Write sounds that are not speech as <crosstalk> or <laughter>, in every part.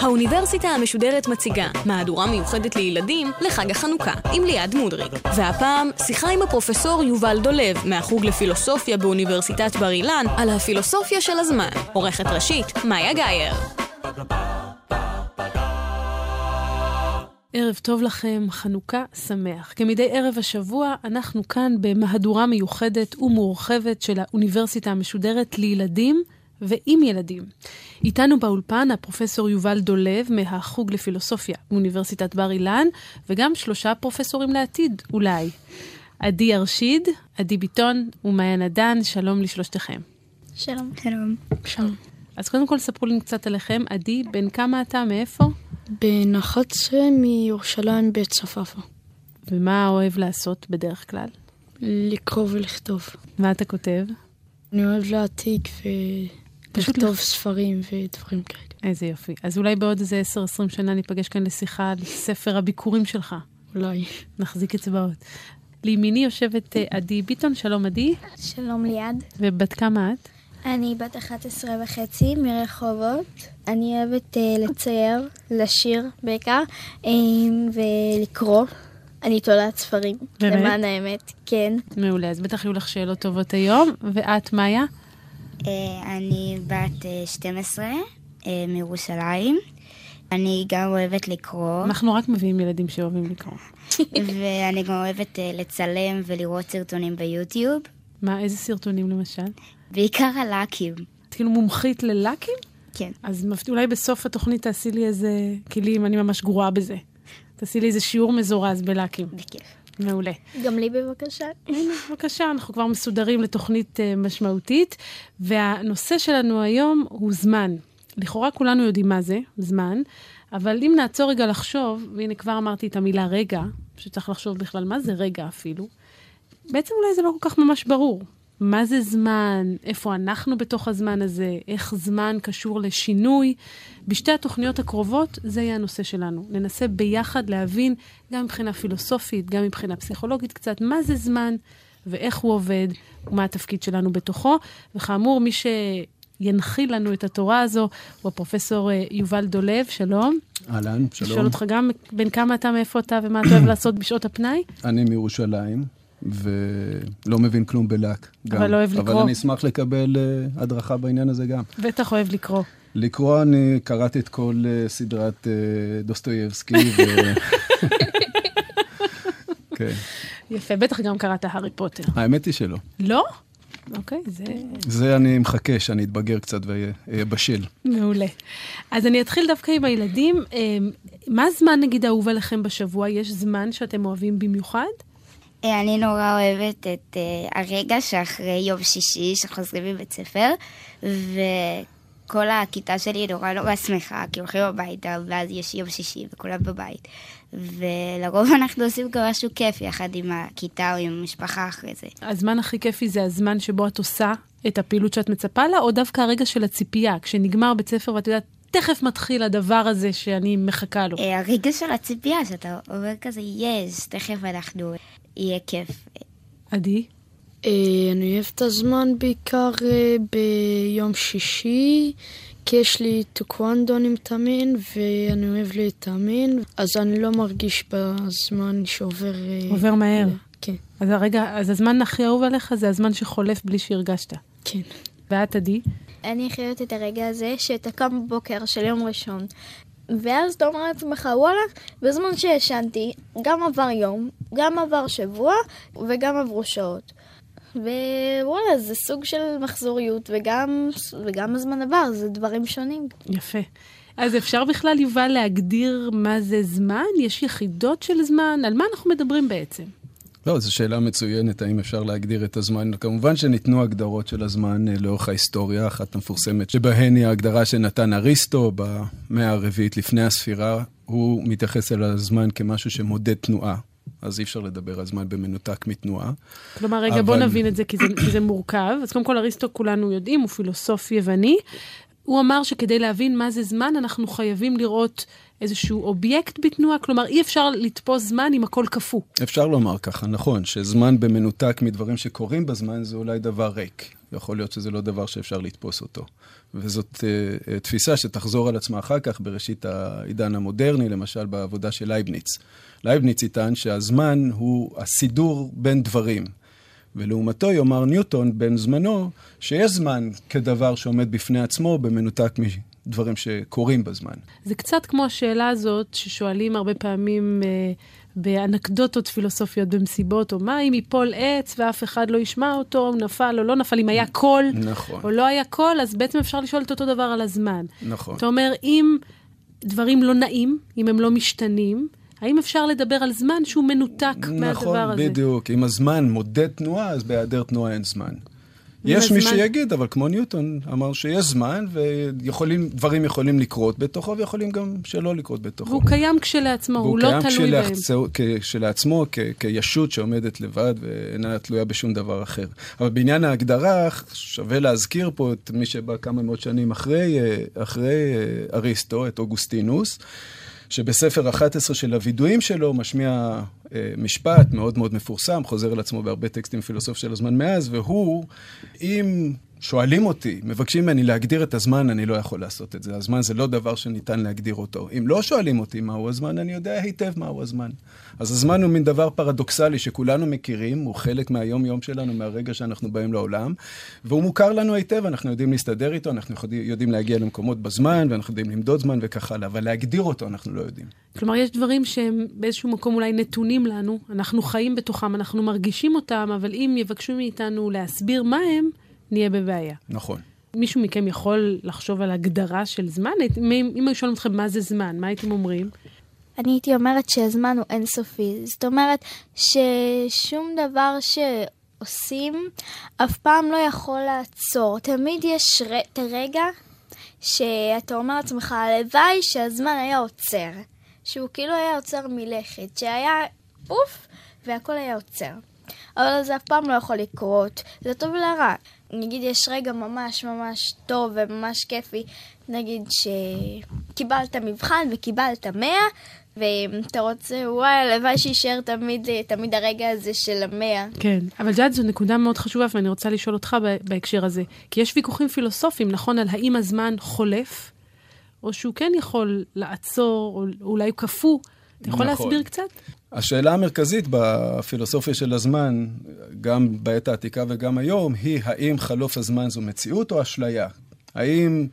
האוניברסיטה המשודרת מציגה מהדורה מיוחדת לילדים לחג החנוכה עם ליעד מודרי. והפעם שיחה עם הפרופסור יובל דולב מהחוג לפילוסופיה באוניברסיטת בר אילן על הפילוסופיה של הזמן. עורכת ראשית, מאיה גאייר. ערב טוב לכם, חנוכה שמח. כמדי ערב השבוע, אנחנו כאן במהדורה מיוחדת ומורחבת של האוניברסיטה המשודרת לילדים ועם ילדים. איתנו באולפן הפרופסור יובל דולב מהחוג לפילוסופיה באוניברסיטת בר אילן, וגם שלושה פרופסורים לעתיד, אולי. עדי ארשיד, עדי ביטון ומעיין עדן, שלום לשלושתכם. שלום. שלום. שלום. אז קודם כל ספרו לי קצת עליכם. עדי, בן כמה אתה? מאיפה? בן 11 מירושלים בית צפאפא. ומה אוהב לעשות בדרך כלל? לקרוא ולכתוב. מה אתה כותב? אני אוהב להעתיק ולכתוב ספרים ודברים כאלה. איזה יופי. אז אולי בעוד איזה 10-20 שנה ניפגש כאן לשיחה על ספר הביקורים שלך. אולי. נחזיק אצבעות. לימיני יושבת אה, עדי ביטון, שלום עדי. שלום ליעד. ובת כמה את? אני בת 11 וחצי מרחובות. אני אוהבת uh, לצייר, לשיר בעיקר, um, ולקרוא. אני תולעת ספרים, באמת? למען האמת, כן. מעולה, אז בטח יהיו לך שאלות טובות היום. ואת, מאיה? אה, אני בת אה, 12 אה, מירושלים. אני גם אוהבת לקרוא, אנחנו רק מביאים ילדים שאוהבים לקרוא. <laughs> ואני גם אוהבת אה, לצלם ולראות סרטונים ביוטיוב, מה, איזה סרטונים למשל? בעיקר הלאקים. את כאילו מומחית ללאקים? כן. אז אולי בסוף התוכנית תעשי לי איזה כלים, אני ממש גרועה בזה. תעשי לי איזה שיעור מזורז בלאקים. בכיף. מעולה. גם לי בבקשה. הנה, בבקשה, אנחנו כבר מסודרים לתוכנית uh, משמעותית, והנושא שלנו היום הוא זמן. לכאורה כולנו יודעים מה זה, זמן, אבל אם נעצור רגע לחשוב, והנה כבר אמרתי את המילה רגע, שצריך לחשוב בכלל מה זה רגע אפילו, בעצם אולי זה לא כל כך ממש ברור. מה זה זמן, איפה אנחנו בתוך הזמן הזה, איך זמן קשור לשינוי. בשתי התוכניות הקרובות זה יהיה הנושא שלנו. ננסה ביחד להבין, גם מבחינה פילוסופית, גם מבחינה פסיכולוגית קצת, מה זה זמן ואיך הוא עובד ומה התפקיד שלנו בתוכו. וכאמור, מי שינחיל לנו את התורה הזו הוא הפרופסור אה, יובל דולב, שלום. אהלן, שלום. לשאול אותך גם בין כמה אתה, מאיפה אתה ומה אתה אוהב <coughs> לעשות בשעות הפנאי? אני מירושלים, ולא מבין כלום בלק. גם. אבל לא אוהב לקרוא. אבל אני אשמח לקבל uh, הדרכה בעניין הזה גם. בטח אוהב לקרוא. לקרוא, אני קראתי את כל uh, סדרת uh, דוסטויבסקי, ו... <laughs> כן. יפה, בטח גם קראת הארי פוטר. האמת היא שלא. לא? אוקיי, זה זה אני מחכה שאני אתבגר קצת ואהיה בשל. מעולה. אז אני אתחיל דווקא עם הילדים. מה הזמן, נגיד, האהוב עליכם בשבוע? יש זמן שאתם אוהבים במיוחד? אני נורא אוהבת את אה, הרגע שאחרי יום שישי שחוזרים מבית ספר, וכל הכיתה שלי נורא נורא שמחה, כי הולכים הביתה, ואז יש יום שישי וכולם בבית. ולרוב אנחנו עושים גם משהו כיף יחד עם הכיתה או עם המשפחה אחרי זה. הזמן הכי כיפי זה הזמן שבו את עושה את הפעילות שאת מצפה לה, או דווקא הרגע של הציפייה, כשנגמר בית ספר ואת יודעת, תכף מתחיל הדבר הזה שאני מחכה לו. אה, הרגע של הציפייה, שאתה אומר כזה, יש, תכף אנחנו, יהיה כיף. עדי? אה, אני אוהב את הזמן בעיקר אה, ביום שישי, כי יש לי טוקוונדו אני מתאמן, ואני אוהב להתאמן, אז אני לא מרגיש בזמן שעובר... אה, עובר מהר. כן, אז הרגע, אז הזמן הכי אהוב עליך זה הזמן שחולף בלי שהרגשת. כן. ואת, עדי? אני חייבת את הרגע הזה שאתה קם בבוקר של יום ראשון. ואז אתה אומר לעצמך, וואלה, בזמן שישנתי, גם עבר יום, גם עבר שבוע, וגם עברו שעות. ווואלה, זה סוג של מחזוריות, וגם, וגם הזמן עבר, זה דברים שונים. יפה. אז אפשר בכלל, יובל, להגדיר מה זה זמן? יש יחידות של זמן? על מה אנחנו מדברים בעצם? לא, זו שאלה מצוינת, האם אפשר להגדיר את הזמן? כמובן שניתנו הגדרות של הזמן אה, לאורך ההיסטוריה, אחת המפורסמת שבהן היא ההגדרה שנתן אריסטו במאה הרביעית לפני הספירה. הוא מתייחס אל הזמן כמשהו שמודד תנועה, אז אי אפשר לדבר על זמן במנותק מתנועה. כלומר, רגע, בוא אבל- נבין את זה, כי זה, כי זה מורכב. אז קודם כל, אריסטו, כולנו יודעים, הוא פילוסוף יווני. הוא אמר שכדי להבין מה זה זמן, אנחנו חייבים לראות איזשהו אובייקט בתנועה, כלומר, אי אפשר לתפוס זמן אם הכל קפוא. אפשר לומר ככה, נכון, שזמן במנותק מדברים שקורים בזמן זה אולי דבר ריק. יכול להיות שזה לא דבר שאפשר לתפוס אותו. וזאת uh, תפיסה שתחזור על עצמה אחר כך בראשית העידן המודרני, למשל בעבודה של לייבניץ. לייבניץ יטען שהזמן הוא הסידור בין דברים. ולעומתו יאמר ניוטון בן זמנו, שיש זמן כדבר שעומד בפני עצמו במנותק מדברים שקורים בזמן. זה קצת כמו השאלה הזאת ששואלים הרבה פעמים אה, באנקדוטות פילוסופיות במסיבות, או מה אם ייפול עץ ואף אחד לא ישמע אותו, הוא נפל או לא נפל, אם היה קול נכון. או לא היה קול, אז בעצם אפשר לשאול את אותו דבר על הזמן. נכון. אתה אומר, אם דברים לא נעים, אם הם לא משתנים, האם אפשר לדבר על זמן שהוא מנותק נכון, מהדבר הזה? נכון, בדיוק. אם הזמן מודד תנועה, אז בהיעדר תנועה אין זמן. יש הזמן... מי שיגיד, אבל כמו ניוטון אמר שיש זמן, ודברים יכולים לקרות בתוכו, ויכולים גם שלא לקרות בתוכו. והוא קיים כשלעצמו, הוא לא תלוי בהם. והוא קיים כשלעצמו, כ- כישות שעומדת לבד ואינה תלויה בשום דבר אחר. אבל בעניין ההגדרה, שווה להזכיר פה את מי שבא כמה מאות שנים אחרי, אה, אחרי אה, אריסטו, את אוגוסטינוס. שבספר 11 של הווידויים שלו משמיע אה, משפט מאוד מאוד מפורסם, חוזר על עצמו בהרבה טקסטים פילוסופיים של הזמן מאז, והוא, אם שואלים אותי, מבקשים ממני להגדיר את הזמן, אני לא יכול לעשות את זה. הזמן זה לא דבר שניתן להגדיר אותו. אם לא שואלים אותי מהו הזמן, אני יודע היטב מהו הזמן. אז הזמן הוא מין דבר פרדוקסלי שכולנו מכירים, הוא חלק מהיום-יום שלנו, מהרגע שאנחנו באים לעולם, והוא מוכר לנו היטב, אנחנו יודעים להסתדר איתו, אנחנו יודעים להגיע למקומות בזמן, ואנחנו יודעים למדוד זמן וכך הלאה, אבל להגדיר אותו אנחנו לא יודעים. כלומר, יש דברים שהם באיזשהו מקום אולי נתונים לנו, אנחנו חיים בתוכם, אנחנו מרגישים אותם, אבל אם יבקשו מאיתנו להסביר מה הם, נהיה בבעיה. נכון. מישהו מכם יכול לחשוב על הגדרה של זמן? אם היו שואלים אתכם מה זה זמן, מה הייתם אומרים? אני הייתי אומרת שהזמן הוא אינסופי. זאת אומרת ששום דבר שעושים אף פעם לא יכול לעצור. תמיד יש ר... את הרגע שאתה אומר לעצמך, הלוואי שהזמן היה עוצר. שהוא כאילו היה עוצר מלכת, שהיה פוף והכל היה עוצר. אבל זה אף פעם לא יכול לקרות, זה טוב ולרע. נגיד יש רגע ממש ממש טוב וממש כיפי, נגיד שקיבלת מבחן וקיבלת 100, ואתה רוצה, וואי, הלוואי שיישאר תמיד, תמיד הרגע הזה של המאה. כן, אבל ג'אד זו נקודה מאוד חשובה, ואני רוצה לשאול אותך בהקשר הזה. כי יש ויכוחים פילוסופיים, נכון, על האם הזמן חולף, או שהוא כן יכול לעצור, או אולי הוא קפוא. אתה יכול נכון. להסביר קצת? השאלה המרכזית בפילוסופיה של הזמן, גם בעת העתיקה וגם היום, היא האם חלוף הזמן זו מציאות או אשליה? האם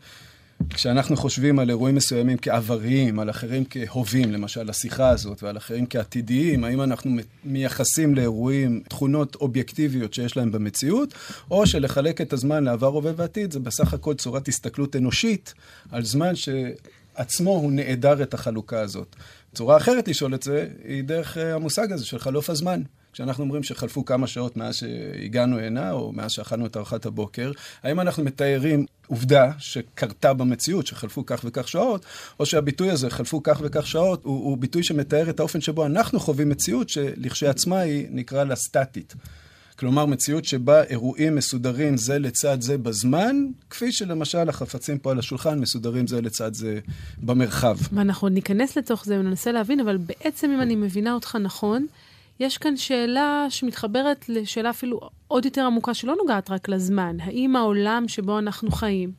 כשאנחנו חושבים על אירועים מסוימים כעבריים, על אחרים כהווים, למשל השיחה הזאת, ועל אחרים כעתידיים, האם אנחנו מייחסים לאירועים תכונות אובייקטיביות שיש להם במציאות, או שלחלק את הזמן לעבר, הווה ועתיד זה בסך הכל צורת הסתכלות אנושית על זמן שעצמו הוא נעדר את החלוקה הזאת. צורה אחרת לשאול את זה היא דרך אה, המושג הזה של חלוף הזמן. כשאנחנו אומרים שחלפו כמה שעות מאז שהגענו הנה, או מאז שאכלנו את ארוחת הבוקר, האם אנחנו מתארים עובדה שקרתה במציאות, שחלפו כך וכך שעות, או שהביטוי הזה, חלפו כך וכך שעות, הוא, הוא ביטוי שמתאר את האופן שבו אנחנו חווים מציאות, שלכשעצמה היא נקרא לה סטטית. כלומר, מציאות שבה אירועים מסודרים זה לצד זה בזמן, כפי שלמשל החפצים פה על השולחן מסודרים זה לצד זה במרחב. ואנחנו ניכנס לתוך זה וננסה להבין, אבל בעצם, אם אני מבינה אותך נכון, יש כאן שאלה שמתחברת לשאלה אפילו עוד יותר עמוקה, שלא נוגעת רק לזמן. האם העולם שבו אנחנו חיים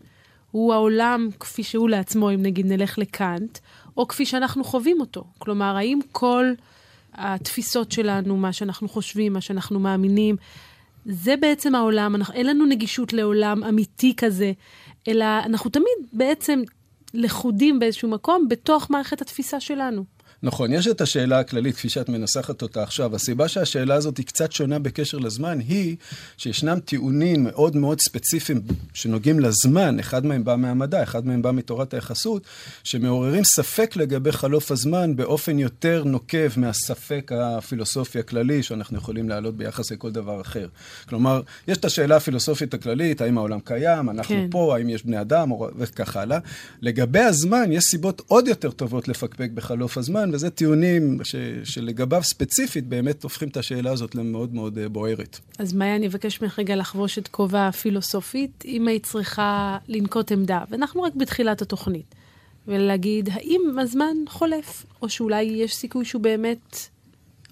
הוא העולם כפי שהוא לעצמו, אם נגיד נלך לקאנט, או כפי שאנחנו חווים אותו? כלומר, האם כל התפיסות שלנו, מה שאנחנו חושבים, מה שאנחנו מאמינים, זה בעצם העולם, אנחנו, אין לנו נגישות לעולם אמיתי כזה, אלא אנחנו תמיד בעצם לכודים באיזשהו מקום בתוך מערכת התפיסה שלנו. נכון, יש את השאלה הכללית, כפי שאת מנסחת אותה עכשיו. הסיבה שהשאלה הזאת היא קצת שונה בקשר לזמן, היא שישנם טיעונים מאוד מאוד ספציפיים שנוגעים לזמן, אחד מהם בא מהמדע, אחד מהם בא מתורת היחסות, שמעוררים ספק לגבי חלוף הזמן באופן יותר נוקב מהספק הפילוסופי הכללי שאנחנו יכולים להעלות ביחס לכל דבר אחר. כלומר, יש את השאלה הפילוסופית הכללית, האם העולם קיים, אנחנו כן. פה, האם יש בני אדם, וכך הלאה. לגבי הזמן, יש סיבות עוד יותר טובות לפקפק בחלוף הזמן, וזה טיעונים ש, שלגביו ספציפית באמת הופכים את השאלה הזאת למאוד מאוד אה, בוערת. אז מאיה, אני אבקש ממך רגע לחבוש את כובע הפילוסופית, אם היית צריכה לנקוט עמדה, ואנחנו רק בתחילת התוכנית, ולהגיד, האם הזמן חולף, או שאולי יש סיכוי שהוא באמת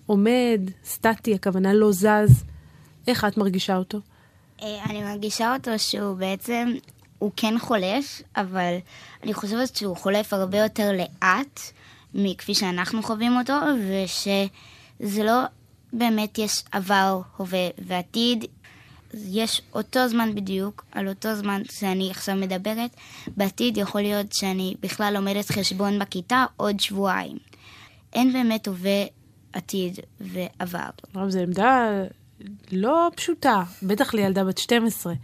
עומד, סטטי, הכוונה לא זז, איך את מרגישה אותו? אה, אני מרגישה אותו שהוא בעצם, הוא כן חולף, אבל אני חושבת שהוא חולף הרבה יותר לאט מכפי שאנחנו חווים אותו, ושזה לא באמת יש עבר, הווה ועתיד. יש אותו זמן בדיוק, על אותו זמן שאני עכשיו מדברת, בעתיד יכול להיות שאני בכלל לומדת חשבון בכיתה עוד שבועיים. אין באמת הווה, עתיד ועבר. זו עמדה לא פשוטה, בטח לילדה בת 12.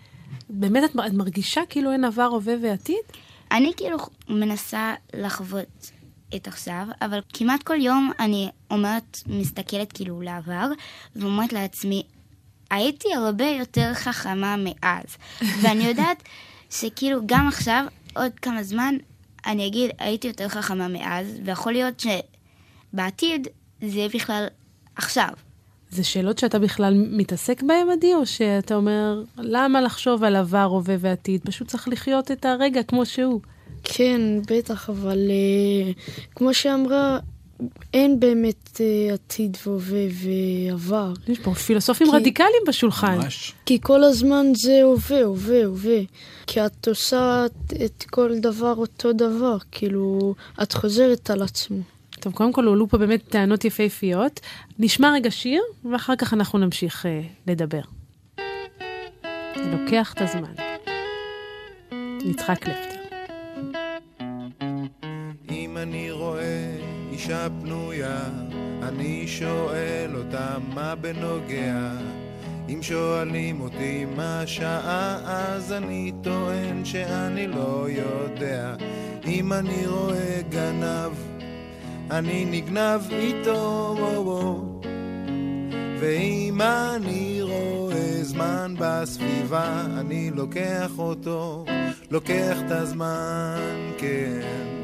באמת את, את מרגישה כאילו אין עבר, הווה ועתיד? אני כאילו מנסה לחוות את עכשיו, אבל כמעט כל יום אני אומרת, מסתכלת כאילו לעבר, ואומרת לעצמי, הייתי הרבה יותר חכמה מאז. <laughs> ואני יודעת שכאילו גם עכשיו, עוד כמה זמן, אני אגיד, הייתי יותר חכמה מאז, ויכול להיות שבעתיד זה יהיה בכלל עכשיו. זה שאלות שאתה בכלל מתעסק בהן, עדי, או שאתה אומר, למה לחשוב על עבר, הווה ועתיד? פשוט צריך לחיות את הרגע כמו שהוא. כן, בטח, אבל uh, כמו שאמרה, אין באמת uh, עתיד והווה ועבר. יש פה פילוסופים כי... רדיקליים בשולחן. ממש. כי כל הזמן זה הווה, הווה, הווה. כי את עושה את כל דבר אותו דבר, כאילו, את חוזרת על עצמו. טוב, קודם כל הועלו פה באמת טענות יפהפיות. נשמע רגע שיר, ואחר כך אנחנו נמשיך uh, לדבר. זה לוקח את הזמן. יצחק לפטר. אישה פנויה, אני שואל אותה מה בנוגע. אם שואלים אותי מה השעה, אז אני טוען שאני לא יודע. אם אני רואה גנב, אני נגנב איתו, ואם אני רואה זמן בסביבה, אני לוקח אותו, לוקח את הזמן, כן.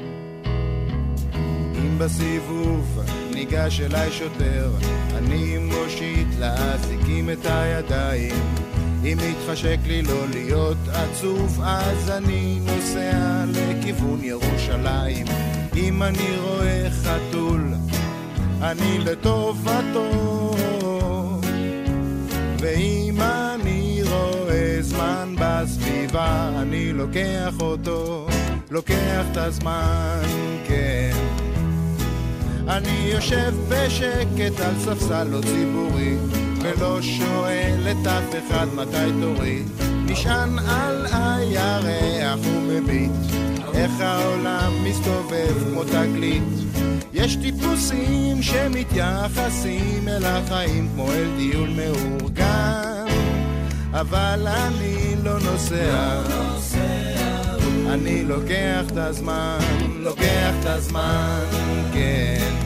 בסיבוב ניגש אליי שוטר, אני מושיט לאזיקים את הידיים. אם מתחשק לי לא להיות עצוב, אז אני נוסע לכיוון ירושלים. אם אני רואה חתול, אני לטובתו. ואם אני רואה זמן בסביבה, אני לוקח אותו, לוקח את הזמן. אני יושב בשקט על ספסל לא ציבורי, ולא שואל את אף אחד מתי תורי. נשען על הירח ומביט, איך העולם מסתובב כמו תגלית. יש טיפוסים שמתייחסים אל החיים כמו אל דיון מאורגן, אבל אני לא נוסע. אני לוקח את הזמן, לוקח את הזמן, כן.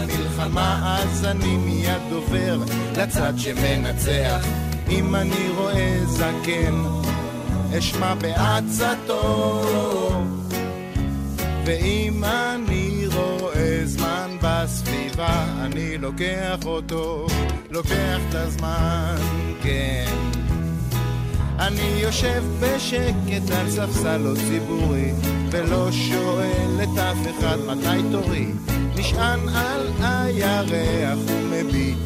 שהתחילה מלחמה אז אני מיד עובר לצד שמנצח. אם אני רואה זקן אשמע בעצתו. ואם אני רואה זמן בסביבה אני לוקח אותו, לוקח את הזמן, כן יושב בשקט על ספסל לא ציבורי, ולא שואל את אף אחד מתי תורי. נשען על הירח ומביט,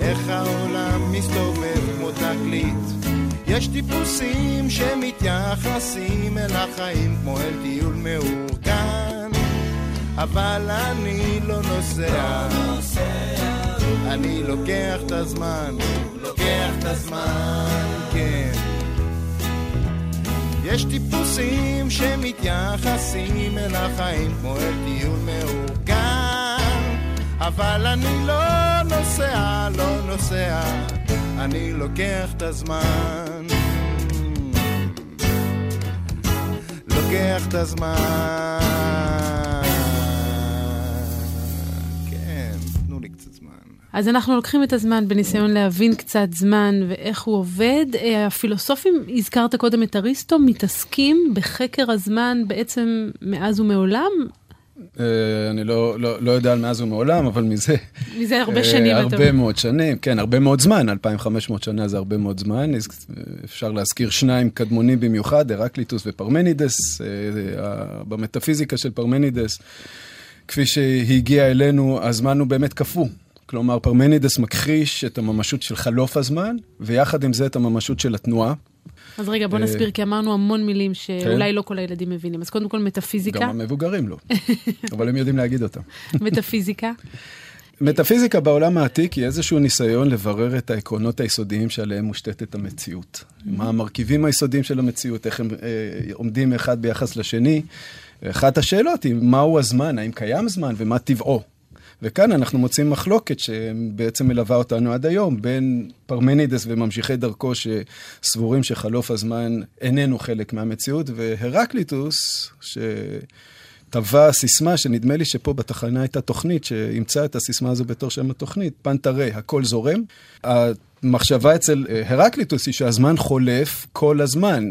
איך העולם מסתובב כמו תקליט. יש טיפוסים שמתייחסים אל החיים כמו אל טיול מאורגן, אבל אני לא נוסע. אני לוקח את הזמן, לוקח את הזמן, כן. יש טיפוסים שמתייחסים אל החיים כמו אל טיול מאורגן, אבל אני לא נוסע, לא נוסע, אני לוקח את הזמן. לוקח את הזמן. אז אנחנו לוקחים את הזמן בניסיון להבין קצת זמן ואיך הוא עובד. אה, הפילוסופים, הזכרת קודם את אריסטו, מתעסקים בחקר הזמן בעצם מאז ומעולם. אה, אני לא, לא, לא יודע על מאז ומעולם, אבל מזה... מזה הרבה אה, שנים, אתה הרבה אומר. מאוד שנים, כן, הרבה מאוד זמן, 2,500 שנה זה הרבה מאוד זמן. אפשר להזכיר שניים קדמונים במיוחד, הרקליטוס ופרמנידס. במטאפיזיקה של פרמנידס, כפי שהגיע אלינו, הזמן הוא באמת קפוא. כלומר, פרמנידס מכחיש את הממשות של חלוף הזמן, ויחד עם זה את הממשות של התנועה. אז רגע, בוא אה, נסביר, כי אמרנו המון מילים שאולי לא כל הילדים מבינים. אז קודם כל מטאפיזיקה. גם המבוגרים לא, <laughs> אבל הם יודעים להגיד אותם. מטאפיזיקה. <laughs> מטאפיזיקה בעולם העתיק היא איזשהו ניסיון לברר את העקרונות היסודיים שעליהם מושתתת המציאות. מה המרכיבים היסודיים של המציאות, איך הם אה, עומדים אחד ביחס לשני. אחת השאלות היא, מהו הזמן, האם קיים זמן ומה טבעו. וכאן אנחנו מוצאים מחלוקת שבעצם מלווה אותנו עד היום, בין פרמנידס וממשיכי דרכו שסבורים שחלוף הזמן איננו חלק מהמציאות, והרקליטוס, שטבע סיסמה שנדמה לי שפה בתחנה הייתה תוכנית שאימצה את הסיסמה הזו בתור שם התוכנית, פנטרה, הכל זורם. המחשבה אצל אה, הרקליטוס היא שהזמן חולף כל הזמן.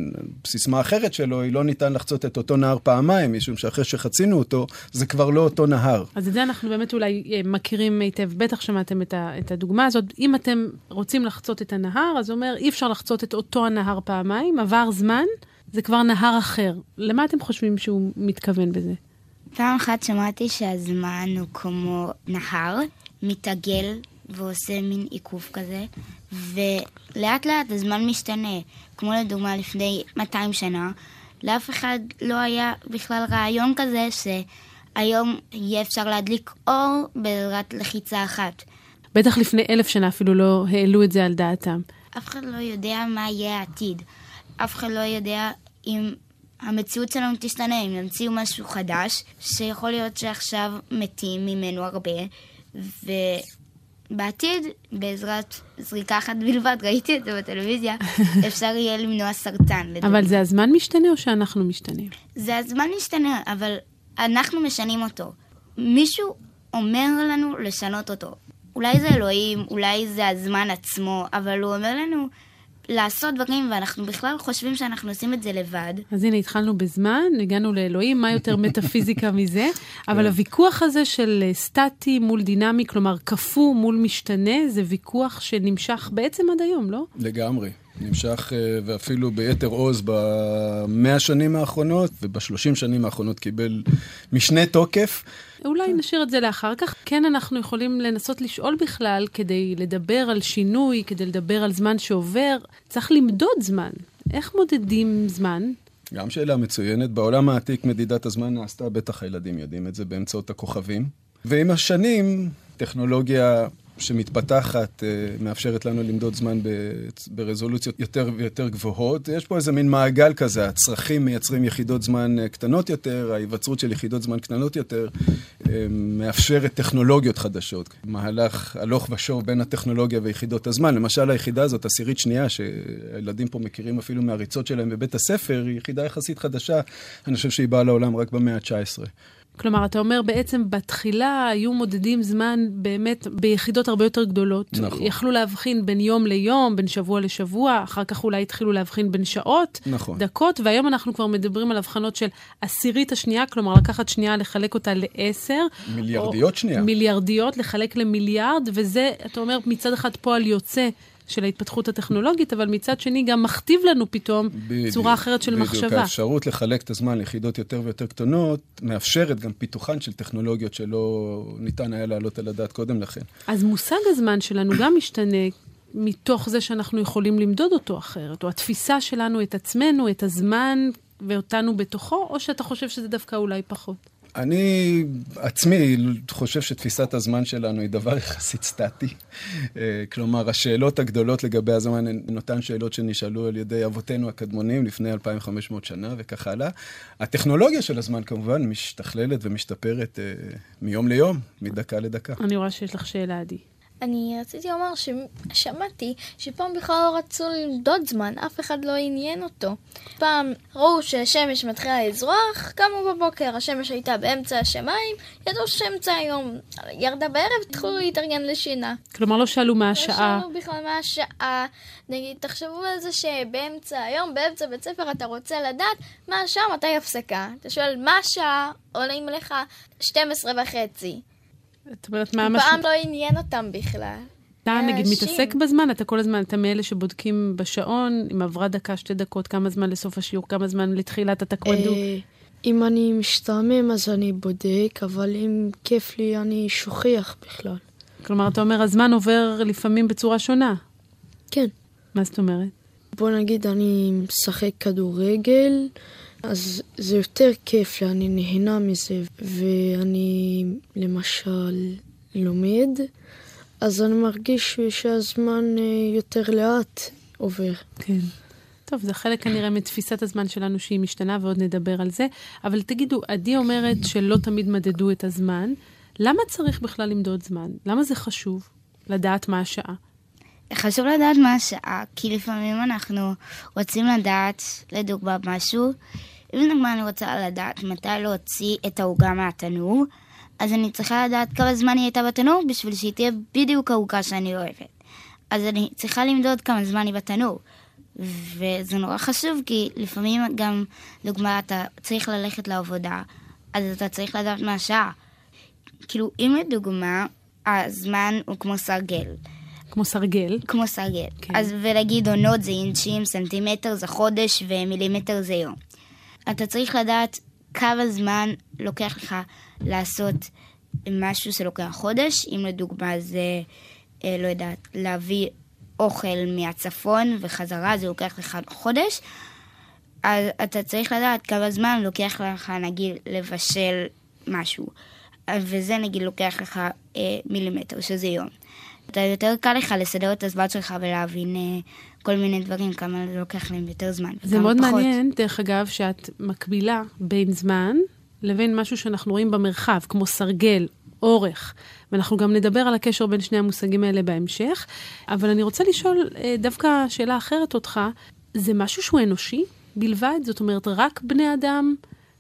סיסמה אחרת שלו היא לא ניתן לחצות את אותו נהר פעמיים, משום שאחרי שחצינו אותו, זה כבר לא אותו נהר. אז את זה אנחנו באמת אולי אה, מכירים היטב, בטח שמעתם את, ה, את הדוגמה הזאת. אם אתם רוצים לחצות את הנהר, אז הוא אומר, אי אפשר לחצות את אותו הנהר פעמיים, עבר זמן, זה כבר נהר אחר. למה אתם חושבים שהוא מתכוון בזה? פעם אחת שמעתי שהזמן הוא כמו נהר, מתעגל ועושה מין עיכוב כזה, ולאט לאט הזמן משתנה. כמו לדוגמה לפני 200 שנה, לאף אחד לא היה בכלל רעיון כזה שהיום יהיה אפשר להדליק אור בעזרת לחיצה אחת. בטח לפני אלף שנה אפילו לא העלו את זה על דעתם. אף אחד לא יודע מה יהיה העתיד. אף אחד לא יודע אם המציאות שלנו תשתנה, אם ימציאו משהו חדש, שיכול להיות שעכשיו מתים ממנו הרבה, ובעתיד, בעזרת זריקה אחת בלבד, ראיתי את זה בטלוויזיה, <laughs> אפשר יהיה למנוע סרטן. לדוגמה. אבל זה הזמן משתנה או שאנחנו משתנים? זה הזמן משתנה, אבל אנחנו משנים אותו. מישהו אומר לנו לשנות אותו. אולי זה אלוהים, אולי זה הזמן עצמו, אבל הוא אומר לנו לעשות דברים, ואנחנו בכלל חושבים שאנחנו עושים את זה לבד. אז הנה, התחלנו בזמן, הגענו לאלוהים, מה יותר מטאפיזיקה <laughs> מזה? אבל הוויכוח הזה של אה, סטטי מול דינמי, כלומר קפוא מול משתנה, זה ויכוח שנמשך בעצם עד היום, לא? לגמרי. נמשך אה, ואפילו ביתר עוז במאה שנים האחרונות, ובשלושים שנים האחרונות קיבל משנה תוקף. אולי נשאיר את זה לאחר כך. כן, אנחנו יכולים לנסות לשאול בכלל, כדי לדבר על שינוי, כדי לדבר על זמן שעובר, צריך למדוד זמן. איך מודדים זמן? גם שאלה מצוינת. בעולם העתיק מדידת הזמן נעשתה, בטח הילדים יודעים את זה, באמצעות הכוכבים. ועם השנים, טכנולוגיה שמתפתחת, אה, מאפשרת לנו למדוד זמן ברזולוציות יותר ויותר גבוהות. יש פה איזה מין מעגל כזה, הצרכים מייצרים יחידות זמן אה, קטנות יותר, ההיווצרות של יחידות זמן קטנות יותר אה, מאפשרת טכנולוגיות חדשות. מהלך הלוך ושוב בין הטכנולוגיה ויחידות הזמן. למשל, היחידה הזאת, עשירית שנייה, שהילדים פה מכירים אפילו מהריצות שלהם בבית הספר, היא יחידה יחסית חדשה. אני חושב שהיא באה לעולם רק במאה ה-19. כלומר, אתה אומר בעצם בתחילה היו מודדים זמן באמת ביחידות הרבה יותר גדולות. נכון. יכלו להבחין בין יום ליום, בין שבוע לשבוע, אחר כך אולי התחילו להבחין בין שעות, נכון. דקות, והיום אנחנו כבר מדברים על הבחנות של עשירית השנייה, כלומר לקחת שנייה, לחלק אותה לעשר. מיליארדיות שנייה. מיליארדיות, לחלק למיליארד, וזה, אתה אומר, מצד אחד פועל יוצא. של ההתפתחות הטכנולוגית, אבל מצד שני גם מכתיב לנו פתאום בדיוק, צורה אחרת של בדיוק. מחשבה. האפשרות לחלק את הזמן ליחידות יותר ויותר קטנות, מאפשרת גם פיתוחן של טכנולוגיות שלא ניתן היה להעלות על הדעת קודם לכן. אז מושג הזמן שלנו גם משתנה מתוך זה שאנחנו יכולים למדוד אותו אחרת, או התפיסה שלנו את עצמנו, את הזמן ואותנו בתוכו, או שאתה חושב שזה דווקא אולי פחות? אני עצמי חושב שתפיסת הזמן שלנו היא דבר <laughs> יחסית סטטי. אה, כלומר, השאלות הגדולות לגבי הזמן הן אותן שאלות שנשאלו על ידי אבותינו הקדמונים לפני 2,500 שנה וכך הלאה. הטכנולוגיה של הזמן כמובן משתכללת ומשתפרת אה, מיום ליום, מדקה לדקה. אני רואה שיש לך שאלה, עדי. אני רציתי לומר ששמעתי שפעם בכלל לא רצו למדוד זמן, אף אחד לא עניין אותו. פעם ראו שהשמש מתחילה לזרוח, קמו בבוקר, השמש הייתה באמצע השמיים, ידעו שאמצע היום ירדה בערב, התחילו להתארגן לשינה. כלומר, לא שאלו מה השעה. לא שאלו בכלל מה השעה. נגיד, תחשבו על זה שבאמצע היום, באמצע בית ספר, אתה רוצה לדעת מה השעה, מתי הפסקה. אתה שואל מה השעה, עולים לך 12 וחצי. זאת אומרת, מה המשמעות? פעם לא עניין אותם בכלל. אתה נגיד מתעסק בזמן, אתה כל הזמן, אתה מאלה שבודקים בשעון, אם עברה דקה, שתי דקות, כמה זמן לסוף השיעור, כמה זמן לתחילת הטקוונדו. אה, אם אני משתעמם אז אני בודק, אבל אם כיף לי אני שוכח בכלל. כלומר, אתה אומר, הזמן עובר לפעמים בצורה שונה. כן. מה זאת אומרת? בוא נגיד, אני משחק כדורגל, אז זה יותר כיף אני נהנה מזה, ואני למשל לומד, אז אני מרגיש שהזמן אה, יותר לאט עובר. כן. טוב, זה חלק כנראה מתפיסת הזמן שלנו שהיא משתנה, ועוד נדבר על זה. אבל תגידו, עדי אומרת שלא תמיד מדדו את הזמן. למה צריך בכלל למדוד זמן? למה זה חשוב לדעת מה השעה? חשוב לדעת מה השעה, כי לפעמים אנחנו רוצים לדעת, לדוגמה, משהו. אם לדוגמה אני רוצה לדעת מתי להוציא את העוגה מהתנור, אז אני צריכה לדעת כמה זמן היא הייתה בתנור בשביל שהיא תהיה בדיוק העוגה שאני אוהבת. אז אני צריכה למדוד כמה זמן היא בתנור. וזה נורא חשוב, כי לפעמים גם, דוגמה, אתה צריך ללכת לעבודה, אז אתה צריך לדעת מה השעה. כאילו, אם לדוגמה, הזמן הוא כמו סרגל. כמו סרגל. כמו סרגל. כן. אז ולהגיד עונות זה אינצ'ים, סנטימטר זה חודש ומילימטר זה יום. אתה צריך לדעת כמה זמן לוקח לך לעשות משהו שלוקח חודש, אם לדוגמה זה, אה, לא יודעת, להביא אוכל מהצפון וחזרה, זה לוקח לך חודש, אז אתה צריך לדעת כמה זמן לוקח לך, נגיד, לבשל משהו. וזה נגיד לוקח לך אה, מילימטר, שזה יום. אתה יותר קל לך לסדר את הזמן שלך ולהבין אה, כל מיני דברים, כמה זה לוקח להם יותר זמן. זה מאוד פחות. מעניין, דרך אגב, שאת מקבילה בין זמן לבין משהו שאנחנו רואים במרחב, כמו סרגל, אורך. ואנחנו גם נדבר על הקשר בין שני המושגים האלה בהמשך. אבל אני רוצה לשאול אה, דווקא שאלה אחרת אותך, זה משהו שהוא אנושי בלבד? זאת אומרת, רק בני אדם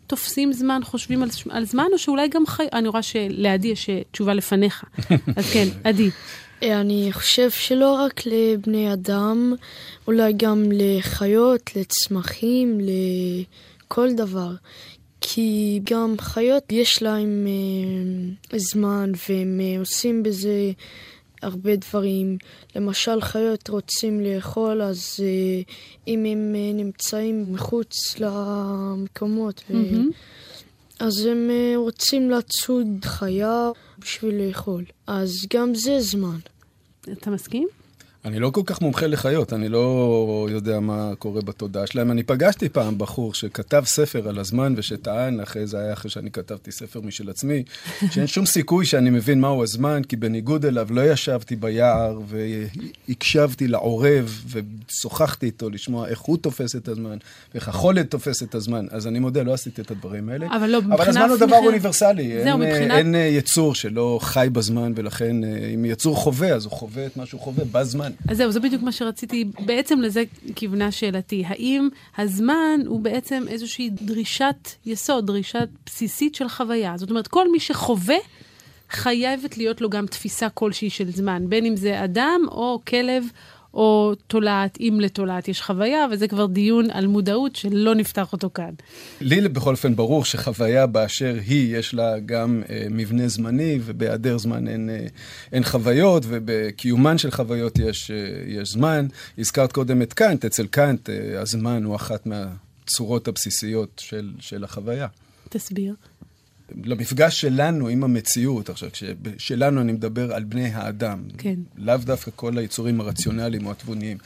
תופסים זמן, חושבים על, על זמן, או שאולי גם חי... אני רואה שלעדי יש אה, תשובה לפניך. <laughs> אז כן, עדי. אני חושב שלא רק לבני אדם, אולי גם לחיות, לצמחים, לכל דבר. כי גם חיות יש להם אה, זמן והם אה, עושים בזה הרבה דברים. למשל, חיות רוצים לאכול, אז אה, אם הם אה, נמצאים מחוץ למקומות, mm-hmm. ו... אז הם אה, רוצים לצוד חיה בשביל לאכול. אז גם זה זמן. אתה מסכים? אני לא כל כך מומחה לחיות, אני לא יודע מה קורה בתודעה שלהם. אני פגשתי פעם בחור שכתב ספר על הזמן ושטען, אחרי זה היה אחרי שאני כתבתי ספר משל עצמי, שאין שום סיכוי שאני מבין מהו הזמן, כי בניגוד אליו לא ישבתי ביער והקשבתי לעורב ושוחחתי איתו לשמוע איך הוא תופס את הזמן, ואיך החולת תופס את הזמן. אז אני מודה, לא עשיתי את הדברים האלה. אבל לא, מבחינה... אבל הזמן הוא דבר אוניברסלי. זהו, אין, מבחינת... אין יצור שלא חי בזמן, ולכן אם יצור חווה, אז הוא חווה את מה שהוא חווה בזמן. אז זהו, זה בדיוק מה שרציתי, בעצם לזה כיוונה שאלתי. האם הזמן הוא בעצם איזושהי דרישת יסוד, דרישה בסיסית של חוויה? זאת אומרת, כל מי שחווה, חייבת להיות לו גם תפיסה כלשהי של זמן, בין אם זה אדם או כלב או תולעת, אם לתולעת יש חוויה, וזה כבר דיון על מודעות שלא נפתח אותו כאן. לי בכל אופן ברור שחוויה באשר היא, יש לה גם אה, מבנה זמני, ובהיעדר זמן אין, אה, אין חוויות, ובקיומן של חוויות יש, אה, יש זמן. הזכרת קודם את קאנט, אצל קאנט אה, הזמן הוא אחת מהצורות הבסיסיות של, של החוויה. תסביר. למפגש שלנו עם המציאות, עכשיו, כשלנו אני מדבר על בני האדם, כן. לאו דווקא כל היצורים הרציונליים או התבוניים.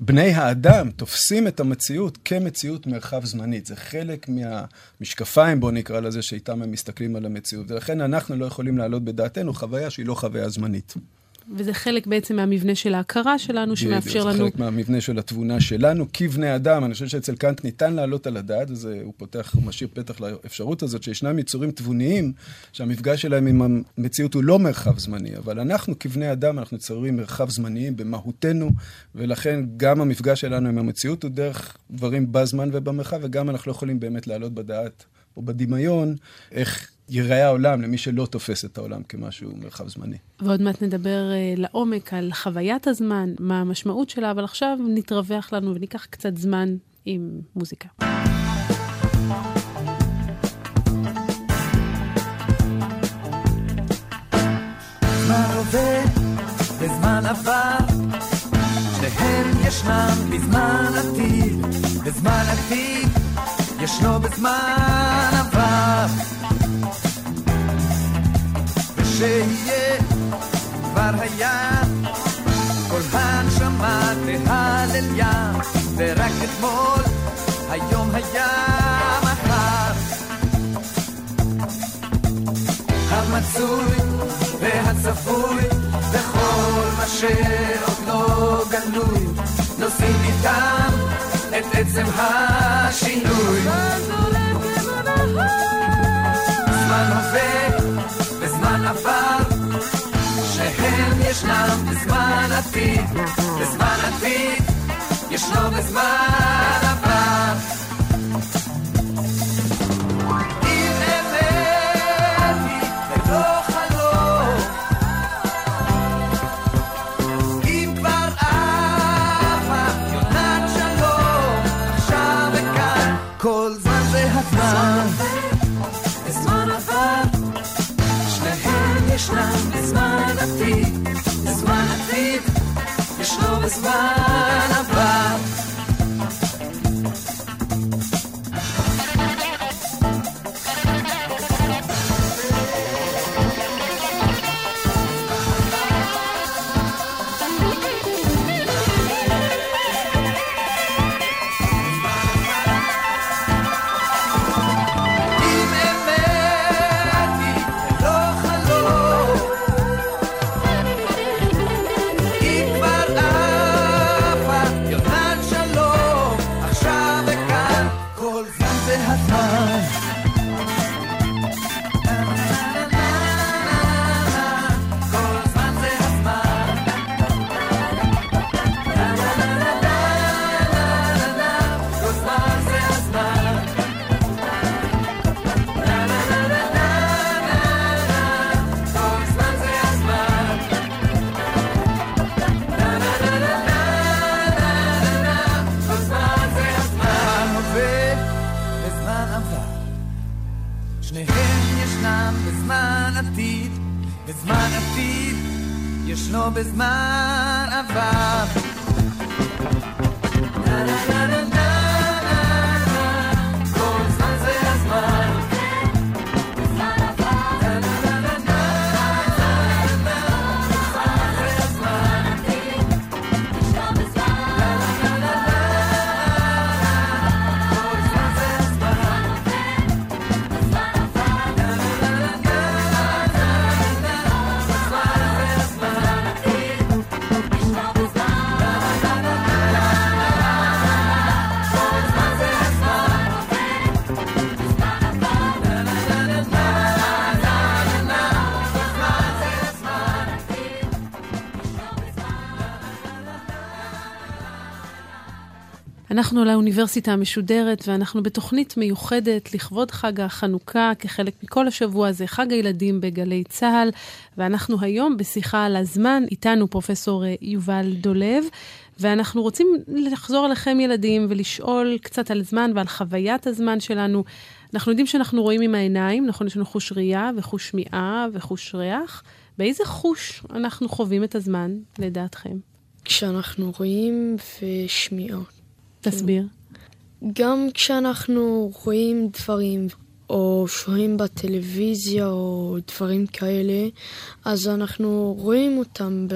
בני האדם תופסים את המציאות כמציאות מרחב זמנית. זה חלק מהמשקפיים, בואו נקרא לזה, שאיתם הם מסתכלים על המציאות. ולכן אנחנו לא יכולים להעלות בדעתנו חוויה שהיא לא חוויה זמנית. וזה חלק בעצם מהמבנה של ההכרה שלנו, שמאפשר לנו... זה חלק מהמבנה של התבונה שלנו כבני אדם. אני חושב שאצל קאנט ניתן להעלות על הדעת, והוא פותח, הוא משאיר פתח לאפשרות הזאת, שישנם יצורים תבוניים, שהמפגש שלהם עם המציאות הוא לא מרחב זמני, אבל אנחנו כבני אדם, אנחנו יצורים מרחב זמניים במהותנו, ולכן גם המפגש שלנו עם המציאות הוא דרך דברים בזמן ובמרחב, וגם אנחנו לא יכולים באמת להעלות בדעת או בדמיון איך ייראה העולם למי שלא תופס את העולם כמשהו מרחב זמני. ועוד מעט נדבר uh, לעומק על חוויית הזמן, מה המשמעות שלה, אבל עכשיו נתרווח לנו וניקח קצת זמן עם מוזיקה. זמן עובר וזמן עבר, שניהם ישנם בזמן עתיד, בזמן עתיד ישנו בזמן עבר. שיהיה כבר היה. כל הנשמה תהלליה ורק אתמול היום היה מחר. המצוי והצפוי וכל מה שעוד לא גלוי נושאים איתם את עצם השינוי. זמן עובד בזמן עבר, שהם ישנם בזמן עתיד, בזמן עתיד, ישנו בזמן עבר. ישנו אנחנו לאוניברסיטה המשודרת, ואנחנו בתוכנית מיוחדת לכבוד חג החנוכה, כחלק מכל השבוע הזה, חג הילדים בגלי צה"ל, ואנחנו היום בשיחה על הזמן, איתנו פרופסור יובל דולב, ואנחנו רוצים לחזור אליכם ילדים ולשאול קצת על זמן ועל חוויית הזמן שלנו. אנחנו יודעים שאנחנו רואים עם העיניים, נכון? יש לנו חוש ראייה וחוש שמיעה וחוש ריח. באיזה חוש אנחנו חווים את הזמן, לדעתכם? כשאנחנו רואים ושמיעות. תסביר. גם כשאנחנו רואים דברים, או שוהים בטלוויזיה, או דברים כאלה, אז אנחנו רואים אותם ב...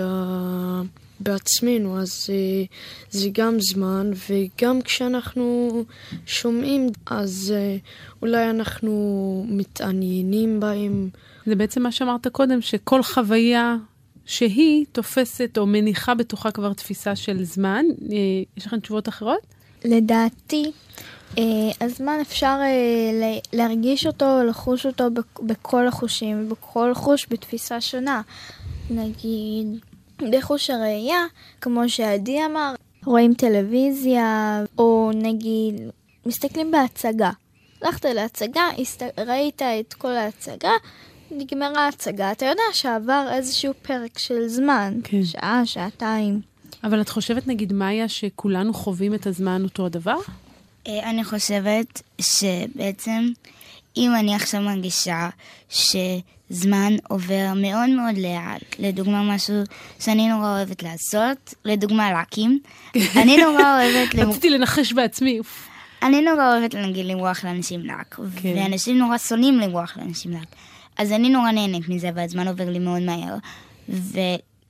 בעצמנו, אז אה, זה גם זמן, וגם כשאנחנו שומעים, אז אה, אולי אנחנו מתעניינים בהם. זה בעצם מה שאמרת קודם, שכל חוויה שהיא תופסת או מניחה בתוכה כבר תפיסה של זמן. אה, יש לכם תשובות אחרות? לדעתי, אה, הזמן אפשר אה, להרגיש אותו, לחוש אותו בכל החושים, בכל חוש בתפיסה שונה. נגיד, בחוש הראייה, כמו שעדי אמר, רואים טלוויזיה, או נגיד, מסתכלים בהצגה. הלכת להצגה, ראית את כל ההצגה, נגמרה ההצגה, אתה יודע שעבר איזשהו פרק של זמן, כן. שעה, שעתיים. אבל את חושבת, נגיד, מאיה, שכולנו חווים את הזמן אותו הדבר? אה, אני חושבת שבעצם, אם אני עכשיו מרגישה שזמן עובר מאוד מאוד לאט, לדוגמה משהו שאני נורא אוהבת לעשות, לדוגמה להקים, <laughs> אני נורא אוהבת... רציתי לנחש בעצמי. אני נורא אוהבת, נגיד, למרוח לאנשים לק, כן. ואנשים נורא שונאים למרוח לאנשים לק. אז אני נורא נהנית מזה, והזמן עובר לי מאוד מהר.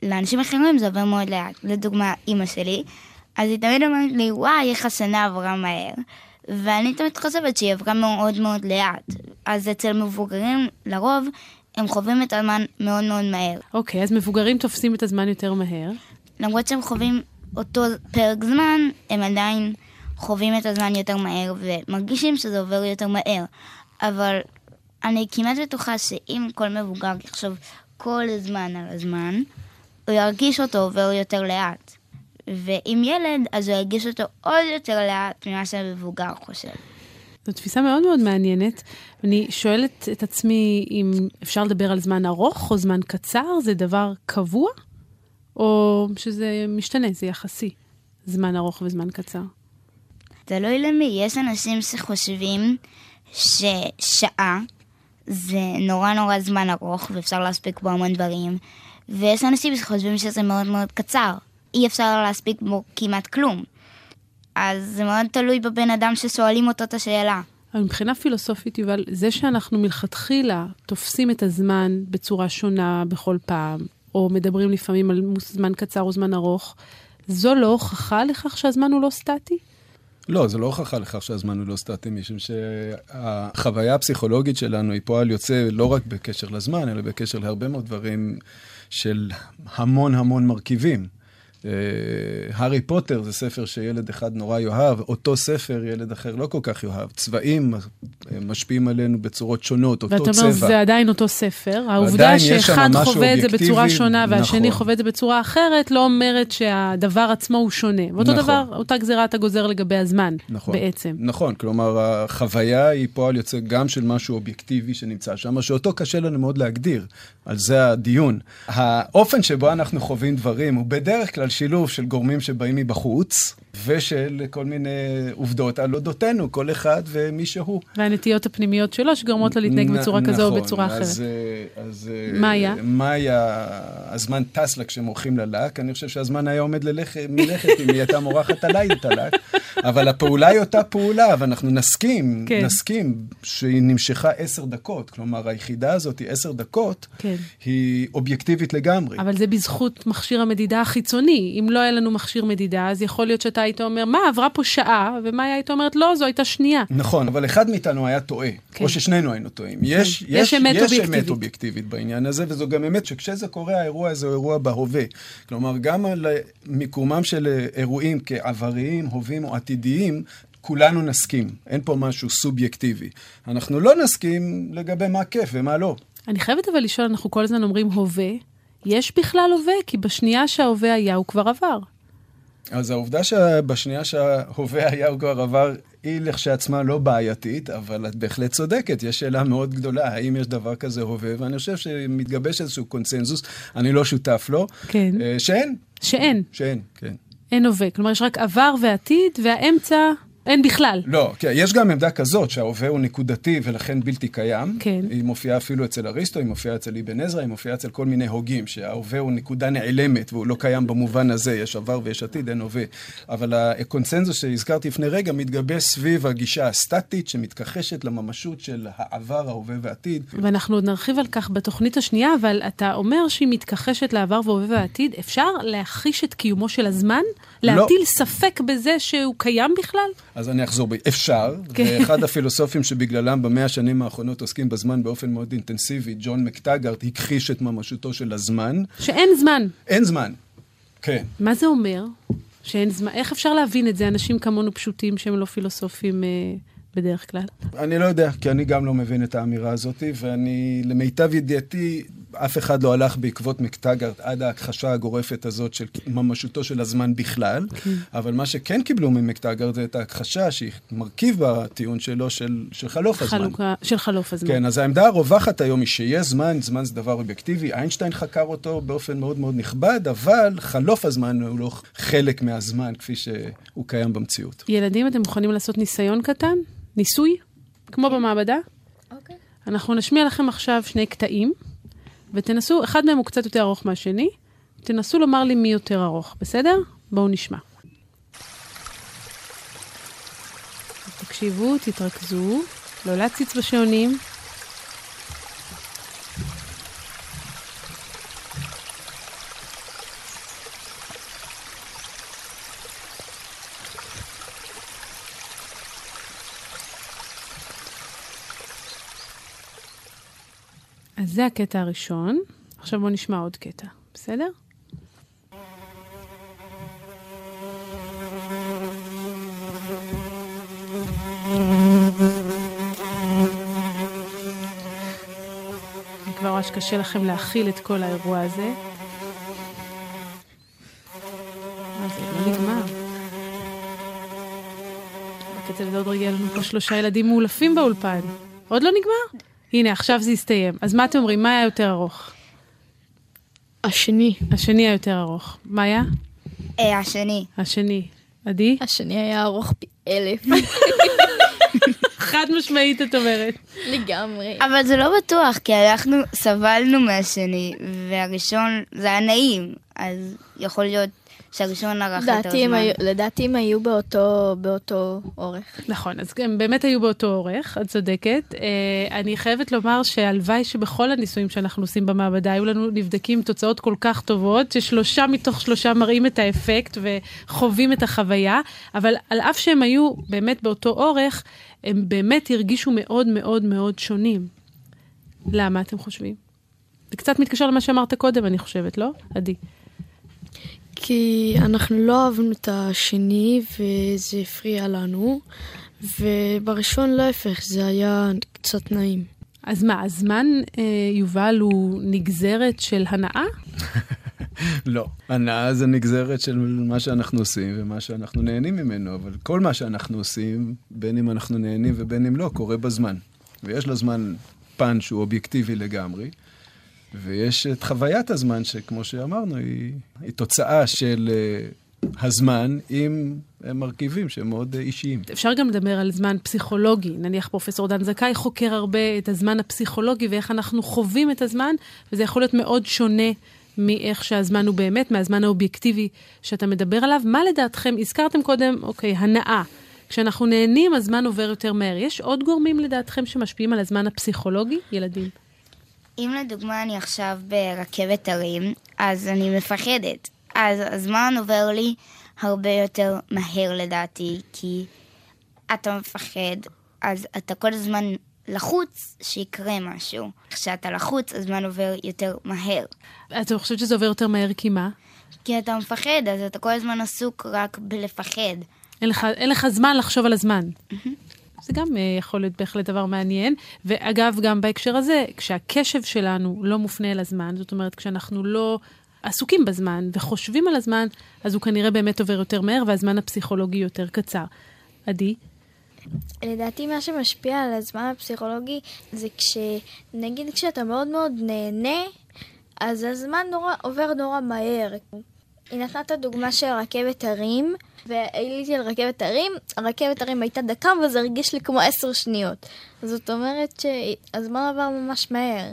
ולאנשים אחרים זה עובר מאוד לאט. לדוגמה, אימא שלי, אז היא תמיד אומרת לי, וואי, איך השנה עברה מהר. ואני תמיד חושבת שהיא עברה מאוד מאוד לאט. אז אצל מבוגרים, לרוב, הם חווים את הזמן מאוד מאוד מהר. אוקיי, okay, אז מבוגרים תופסים את הזמן יותר מהר. למרות שהם חווים אותו פרק זמן, הם עדיין חווים את הזמן יותר מהר ומרגישים שזה עובר יותר מהר. אבל אני כמעט בטוחה שאם כל מבוגר יחשוב כל הזמן על הזמן, הוא ירגיש אותו עובר יותר לאט. ואם ילד, אז הוא ירגיש אותו עוד יותר לאט ממה שהמבוגר חושב. זו תפיסה מאוד מאוד מעניינת. אני שואלת את עצמי אם אפשר לדבר על זמן ארוך או זמן קצר, זה דבר קבוע? או שזה משתנה, זה יחסי, זמן ארוך וזמן קצר? תלוי למי. יש אנשים שחושבים ששעה זה נורא נורא זמן ארוך, ואפשר להספיק בו המון דברים, ויש אנשים שחושבים שזה מאוד מאוד קצר. אי אפשר להספיק בו כמעט כלום. אז זה מאוד תלוי בבן אדם ששואלים אותו את השאלה. אבל מבחינה פילוסופית, יובל, זה שאנחנו מלכתחילה תופסים את הזמן בצורה שונה בכל פעם, או מדברים לפעמים על זמן קצר או זמן ארוך, זו לא הוכחה לכך שהזמן הוא לא סטטי? לא, זו לא הוכחה לכך שהזמן הוא לא סטטי, משום שהחוויה הפסיכולוגית שלנו היא פועל יוצא לא רק בקשר לזמן, אלא בקשר להרבה מאוד דברים של המון המון מרכיבים. אה, הארי פוטר זה ספר שילד אחד נורא יאהב, אותו ספר ילד אחר לא כל כך יאהב. צבעים משפיעים עלינו בצורות שונות, אותו צבע. ואתה אומר, זה עדיין אותו ספר. העובדה שאחד חווה את זה בצורה שונה והשני נכון. חווה את זה בצורה אחרת, לא אומרת שהדבר עצמו הוא שונה. ואותו נכון. דבר, אותה גזירה אתה גוזר לגבי הזמן, נכון, בעצם. נכון, כלומר, החוויה היא פועל יוצא גם של משהו אובייקטיבי שנמצא שם, שאותו קשה לנו מאוד להגדיר. על זה הדיון. האופן שבו אנחנו חווים דברים הוא בדרך כלל שילוב של גורמים שבאים מבחוץ, ושל כל מיני עובדות על אודותינו, כל אחד ומי שהוא. והנטיות הפנימיות שלו שגורמות לו להתנהג בצורה כזו או נכון, בצורה אחרת. אז, אז מה היה? מה היה? הזמן טס לה כשמורחים ללק, אני חושב שהזמן היה עומד ללכת, מלכת אם היא הייתה מורחת עליי את הלק, אבל הפעולה היא אותה פעולה, ואנחנו נסכים, כן. נסכים שהיא נמשכה עשר דקות, כלומר היחידה הזאת היא עשר דקות, כן. היא אובייקטיבית לגמרי. אבל זה בזכות מכשיר המדידה החיצוני. אם לא היה לנו מכשיר מדידה, אז יכול להיות שאתה היית אומר, מה, עברה פה שעה, ומאיה הייתה אומרת, לא, זו הייתה שנייה. נכון, אבל אחד מאיתנו היה טועה, כן. או ששנינו היינו טועים. כן. יש, יש, יש, אמת, יש אובייקטיבית. אמת אובייקטיבית בעניין הזה, וזו גם אמת שכשזה קורה, האירוע הזה הוא אירוע בהווה. כלומר, גם על מיקומם של אירועים כעבריים, הווים או עתידיים, כולנו נסכים, אין פה משהו סובייקטיבי. אנחנו לא נסכים לגבי מה כיף ומה לא. אני חייבת אבל לשאול, אנחנו כל הזמן אומרים הווה, יש בכלל הווה? כי בשנייה שההווה היה, הוא כבר עבר. אז העובדה שבשנייה שההווה היה הוא כבר עבר, היא לכשעצמה לא בעייתית, אבל את בהחלט צודקת, יש שאלה מאוד גדולה, האם יש דבר כזה הווה, ואני חושב שמתגבש איזשהו קונצנזוס, אני לא שותף לו, כן. אה, שאין. שאין. שאין, כן. אין הווה, כלומר יש רק עבר ועתיד, והאמצע אין בכלל. לא, כן, יש גם עמדה כזאת שההווה הוא נקודתי ולכן בלתי קיים. כן. היא מופיעה אפילו אצל אריסטו, היא מופיעה אצל אבן עזרא, היא מופיעה אצל כל מיני הוגים, שההווה הוא נקודה נעלמת והוא לא קיים במובן הזה, יש עבר ויש עתיד, אין הווה. אבל הקונצנזוס שהזכרתי לפני רגע מתגבש סביב הגישה הסטטית שמתכחשת לממשות של העבר, ההווה והעתיד. ואנחנו עוד נרחיב על כך בתוכנית השנייה, אבל אתה אומר שהיא מתכחשת לעבר והווה והעתיד. אפשר להכחיש את קיומו של הזמן? לא. להטיל ספק בזה שהוא קיים בכלל? אז אני אחזור בי. אפשר, כן. ואחד הפילוסופים שבגללם במאה השנים האחרונות עוסקים בזמן באופן מאוד אינטנסיבי, ג'ון מקטגארט, הכחיש את ממשותו של הזמן. שאין זמן. אין זמן. כן. מה זה אומר? שאין זמן. איך אפשר להבין את זה, אנשים כמונו פשוטים שהם לא פילוסופים אה, בדרך כלל? אני לא יודע, כי אני גם לא מבין את האמירה הזאת, ואני, למיטב ידיעתי, אף אחד לא הלך בעקבות מקטגארט עד ההכחשה הגורפת הזאת של ממשותו של הזמן בכלל, כן. אבל מה שכן קיבלו ממקטגארט זה את ההכחשה, שהיא מרכיב בטיעון שלו של, של חלוף הזמן. חלוקה של חלוף הזמן. כן, אז העמדה הרווחת היום היא שיש זמן, זמן זה דבר אובייקטיבי, איינשטיין חקר אותו באופן מאוד מאוד נכבד, אבל חלוף הזמן הוא לא חלק מהזמן כפי שהוא קיים במציאות. ילדים, אתם מוכנים לעשות ניסיון קטן? ניסוי? כמו במעבדה? אוקיי. אנחנו נשמיע לכם עכשיו שני קטעים, ותנסו, אחד מהם הוא קצת יותר ארוך מהשני, תנסו לומר לי מי יותר ארוך, בסדר? בואו נשמע. תקשיבו, תתרכזו, לא להציץ בשעונים. זה הקטע הראשון. עכשיו בואו נשמע עוד קטע, בסדר? אני כבר רואה שקשה לכם להכיל את כל האירוע הזה. מה זה, לא נגמר. בקצב הזה עוד רגע יהיו לנו פה שלושה ילדים מאולפים באולפן. עוד לא נגמר? הנה, עכשיו זה הסתיים. אז מה אתם אומרים? מה היה יותר ארוך? השני. השני היה יותר ארוך. מה היה? אה, השני. השני. עדי? השני היה ארוך פי אלף. <laughs> חד משמעית, את אומרת. לגמרי. אבל זה לא בטוח, כי אנחנו סבלנו מהשני, והראשון זה היה נעים, אז יכול להיות שהראשון ארך יותר זמן. היו- לדעתי הם היו באותו באותו אורך. נכון, אז הם באמת היו באותו אורך, את צודקת. אה, אני חייבת לומר שהלוואי שבכל הניסויים שאנחנו עושים במעבדה היו לנו נבדקים תוצאות כל כך טובות, ששלושה מתוך שלושה מראים את האפקט וחווים את החוויה, אבל על אף שהם היו באמת באותו אורך, הם באמת הרגישו מאוד מאוד מאוד שונים. למה אתם חושבים? זה קצת מתקשר למה שאמרת קודם, אני חושבת, לא? עדי. כי אנחנו לא אהבנו את השני וזה הפריע לנו, ובראשון להפך, זה היה קצת נעים. אז מה, הזמן, אה, יובל, הוא נגזרת של הנאה? <laughs> לא. הנאה זה נגזרת של מה שאנחנו עושים ומה שאנחנו נהנים ממנו, אבל כל מה שאנחנו עושים, בין אם אנחנו נהנים ובין אם לא, קורה בזמן. ויש לזמן פן שהוא אובייקטיבי לגמרי, ויש את חוויית הזמן, שכמו שאמרנו, היא, היא תוצאה של uh, הזמן עם uh, מרכיבים שהם מאוד uh, אישיים. אפשר גם לדבר על זמן פסיכולוגי. נניח פרופסור דן זכאי חוקר הרבה את הזמן הפסיכולוגי ואיך אנחנו חווים את הזמן, וזה יכול להיות מאוד שונה מאיך שהזמן הוא באמת, מהזמן האובייקטיבי שאתה מדבר עליו. מה לדעתכם, הזכרתם קודם, אוקיי, הנאה. כשאנחנו נהנים, הזמן עובר יותר מהר. יש עוד גורמים לדעתכם שמשפיעים על הזמן הפסיכולוגי, ילדים? אם לדוגמה אני עכשיו ברכבת הרים, אז אני מפחדת. אז הזמן עובר לי הרבה יותר מהר לדעתי, כי אתה מפחד, אז אתה כל הזמן לחוץ שיקרה משהו. כשאתה לחוץ, הזמן עובר יותר מהר. אתה חושבת שזה עובר יותר מהר כי מה? כי אתה מפחד, אז אתה כל הזמן עסוק רק בלפחד. אין לך, אין לך זמן לחשוב על הזמן. זה גם uh, יכול להיות בהחלט דבר מעניין. ואגב, גם בהקשר הזה, כשהקשב שלנו לא מופנה אל הזמן, זאת אומרת, כשאנחנו לא עסוקים בזמן וחושבים על הזמן, אז הוא כנראה באמת עובר יותר מהר והזמן הפסיכולוגי יותר קצר. עדי? לדעתי מה שמשפיע על הזמן הפסיכולוגי זה כש... נגיד כשאתה מאוד מאוד נהנה, אז הזמן נורא, עובר נורא מהר. היא נתנה את הדוגמה של רכבת הרים, ועליתי על רכבת הרים, הרכבת הרים הייתה דקה, וזה הרגיש לי כמו עשר שניות. זאת אומרת שהזמן עבר ממש מהר.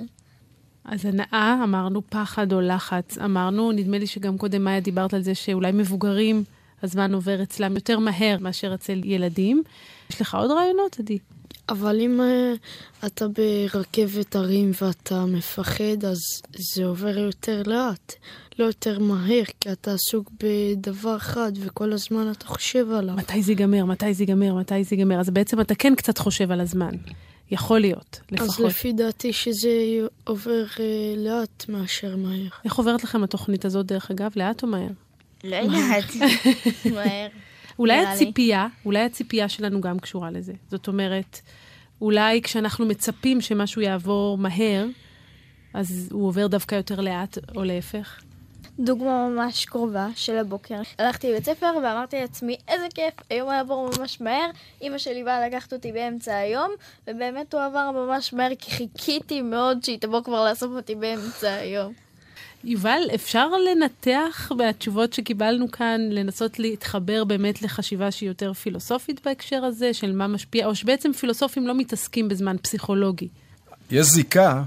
אז הנאה, אמרנו פחד או לחץ, אמרנו, נדמה לי שגם קודם מאיה דיברת על זה שאולי מבוגרים, הזמן עובר אצלם יותר מהר מאשר אצל ילדים. יש לך עוד רעיונות, עדי? אבל אם uh, אתה ברכבת הרים ואתה מפחד, אז זה עובר יותר לאט, לא יותר מהר, כי אתה עסוק בדבר אחד וכל הזמן אתה חושב עליו. מתי זה ייגמר? מתי זה ייגמר? מתי זה ייגמר? אז בעצם אתה כן קצת חושב על הזמן. יכול להיות, לפחות. אז לפי דעתי שזה עובר uh, לאט מאשר מהר. איך עוברת לכם התוכנית הזאת, דרך אגב? לאט או מהר? לא יודעת. <laughs> מהר. אולי. הציפייה, אולי הציפייה שלנו גם קשורה לזה. זאת אומרת, אולי כשאנחנו מצפים שמשהו יעבור מהר, אז הוא עובר דווקא יותר לאט, או להפך. דוגמה ממש קרובה של הבוקר. הלכתי לבית ספר ואמרתי לעצמי, איזה כיף, היום הוא יעבור ממש מהר. אמא שלי באה לקחת אותי באמצע היום, ובאמת הוא עבר ממש מהר, כי חיכיתי מאוד שהיא תבוא כבר לאסוף אותי באמצע היום. יובל, אפשר לנתח מהתשובות שקיבלנו כאן, לנסות להתחבר באמת לחשיבה שהיא יותר פילוסופית בהקשר הזה, של מה משפיע, או שבעצם פילוסופים לא מתעסקים בזמן פסיכולוגי. יש זיקה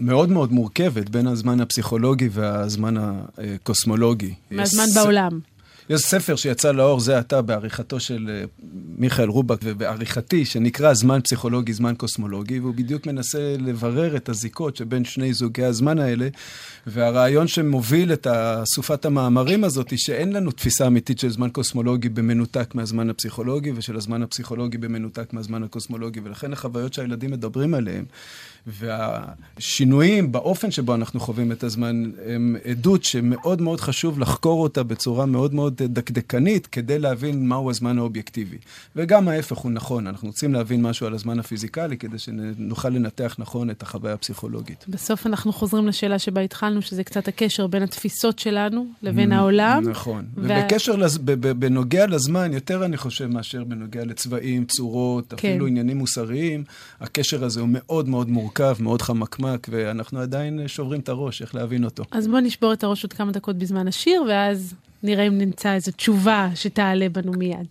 מאוד מאוד מורכבת בין הזמן הפסיכולוגי והזמן הקוסמולוגי. מהזמן יש בעולם. יש ספר שיצא לאור זה עתה בעריכתו של אה, מיכאל רובק ובעריכתי, שנקרא זמן פסיכולוגי, זמן קוסמולוגי, והוא בדיוק מנסה לברר את הזיקות שבין שני זוגי הזמן האלה, והרעיון שמוביל את אסופת המאמרים הזאת, היא שאין לנו תפיסה אמיתית של זמן קוסמולוגי במנותק מהזמן הפסיכולוגי, ושל הזמן הפסיכולוגי במנותק מהזמן הקוסמולוגי, ולכן החוויות שהילדים מדברים עליהן, והשינויים באופן שבו אנחנו חווים את הזמן, הם עדות שמאוד מאוד חשוב לחקור אותה בצורה מאוד מאוד דקדקנית, כדי להבין מהו הזמן האובייקטיבי. וגם ההפך הוא נכון, אנחנו רוצים להבין משהו על הזמן הפיזיקלי, כדי שנוכל לנתח נכון את החוויה הפסיכולוגית. בסוף אנחנו חוזרים לשאלה שבה התחלנו, שזה קצת הקשר בין התפיסות שלנו לבין העולם. נכון. וה- ובקשר, לז- בנוגע לזמן, יותר אני חושב מאשר בנוגע לצבעים, צורות, כן. אפילו עניינים מוסריים, הקשר הזה הוא מאוד מאוד מורכב, מאוד חמקמק, ואנחנו עדיין שוברים את הראש, איך להבין אותו. אז בואו נשבור את הראש עוד כמה דקות בזמן השיר, ואז נראה אם נמצא איזו תשובה שתעלה בנו מיד.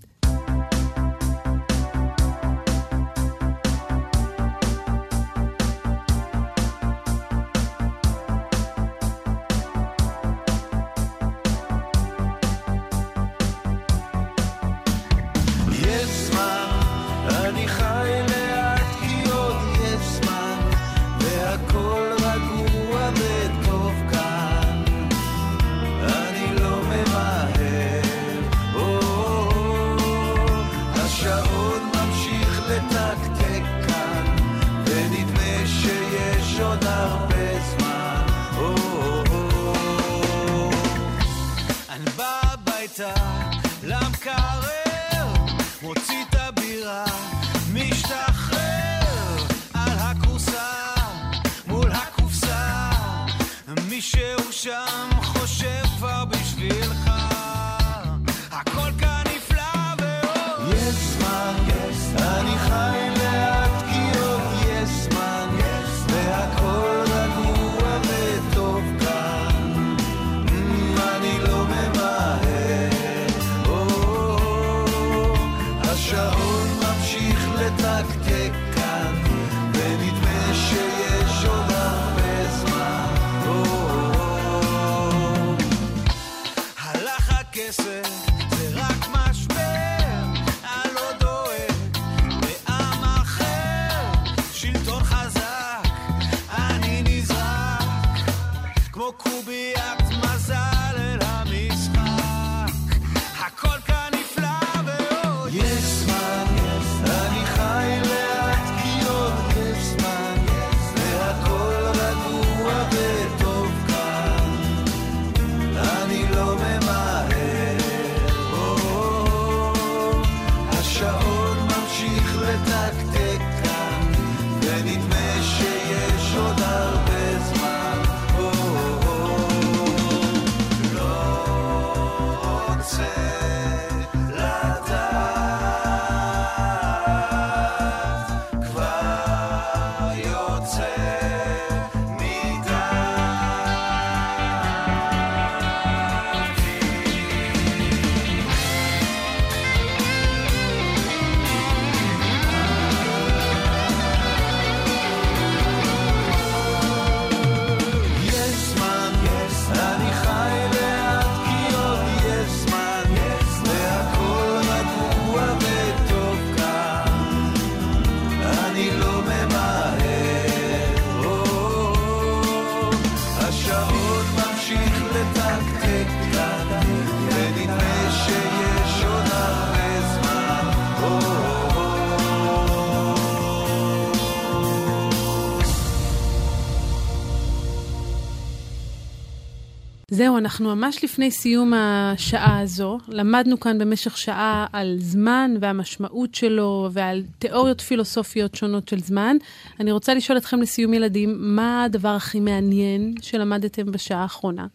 זהו, אנחנו ממש לפני סיום השעה הזו. למדנו כאן במשך שעה על זמן והמשמעות שלו ועל תיאוריות פילוסופיות שונות של זמן. אני רוצה לשאול אתכם לסיום ילדים, מה הדבר הכי מעניין שלמדתם בשעה האחרונה?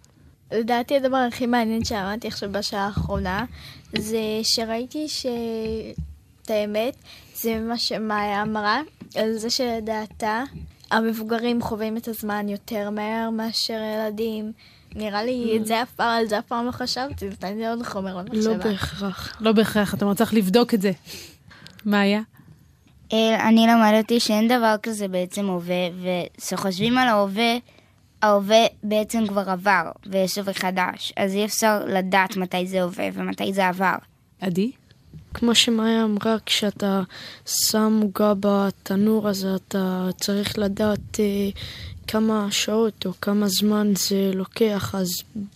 לדעתי הדבר הכי מעניין שלמדתי עכשיו בשעה האחרונה, זה שראיתי ש... את האמת, זה מה שמאיה אמרה, על זה שלדעתה המבוגרים חווים את הזמן יותר מהר מאשר ילדים. נראה לי את זה אף פעם, על זה אף פעם לא חשבתי, זה נתן לי עוד חומר למחשבה. לא בהכרח. לא בהכרח, אתה צריך לבדוק את זה. מאיה? אה, אני למדתי שאין דבר כזה בעצם הווה, וכשחושבים על ההווה, ההווה בעצם כבר עבר, ויש הווה חדש, אז אי אפשר לדעת מתי זה הווה ומתי זה עבר. עדי? כמו שמאיה אמרה, כשאתה שם עוגה בתנור הזה, אתה צריך לדעת אה, כמה שעות או כמה זמן זה לוקח, אז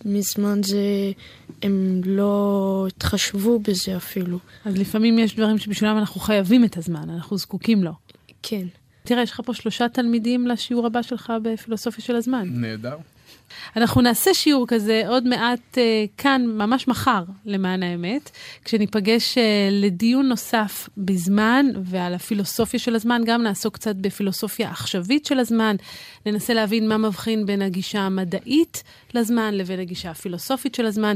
מזמן זה, הם לא התחשבו בזה אפילו. אז לפעמים יש דברים שבשבילם אנחנו חייבים את הזמן, אנחנו זקוקים לו. כן. תראה, יש לך פה שלושה תלמידים לשיעור הבא שלך בפילוסופיה של הזמן. נהדר. אנחנו נעשה שיעור כזה עוד מעט אה, כאן, ממש מחר, למען האמת, כשניפגש אה, לדיון נוסף בזמן ועל הפילוסופיה של הזמן, גם נעסוק קצת בפילוסופיה עכשווית של הזמן, ננסה להבין מה מבחין בין הגישה המדעית לזמן לבין הגישה הפילוסופית של הזמן,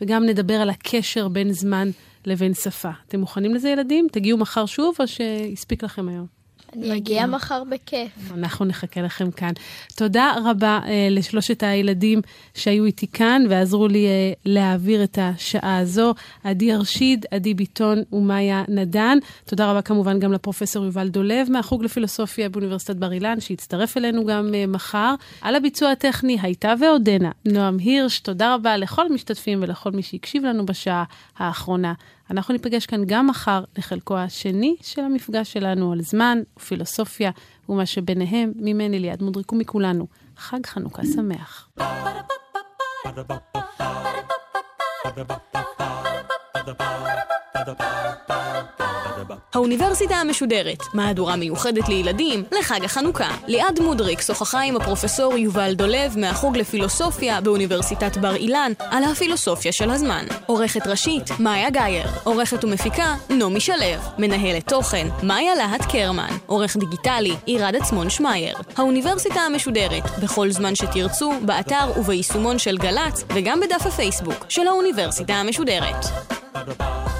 וגם נדבר על הקשר בין זמן לבין שפה. אתם מוכנים לזה, ילדים? תגיעו מחר שוב, או שהספיק לכם היום? אני אגיע מחר בכיף. אנחנו נחכה לכם כאן. תודה רבה אה, לשלושת הילדים שהיו איתי כאן ועזרו לי אה, להעביר את השעה הזו. עדי ארשיד, עדי ביטון ומאיה נדן. תודה רבה כמובן גם לפרופסור יובל דולב מהחוג לפילוסופיה באוניברסיטת בר אילן, שהצטרף אלינו גם אה, מחר. על הביצוע הטכני הייתה ועודנה נועם הירש. תודה רבה לכל המשתתפים ולכל מי שהקשיב לנו בשעה האחרונה. אנחנו ניפגש כאן גם מחר לחלקו השני של המפגש שלנו על זמן ופילוסופיה ומה שביניהם, ממני ליעד מודריק ומכולנו. חג חנוכה שמח. האוניברסיטה המשודרת, מהדורה מיוחדת לילדים לחג החנוכה. ליעד מודריק שוחחה עם הפרופסור יובל דולב מהחוג לפילוסופיה באוניברסיטת בר אילן על הפילוסופיה של הזמן. עורכת ראשית, מאיה גאייר. עורכת ומפיקה, נעמי שלו. מנהלת תוכן, מאיה להט קרמן. עורך דיגיטלי, עירד עצמון שמייר. האוניברסיטה המשודרת, בכל זמן שתרצו, באתר וביישומון של גל"צ, וגם בדף הפייסבוק של האוניברסיטה המשודרת. is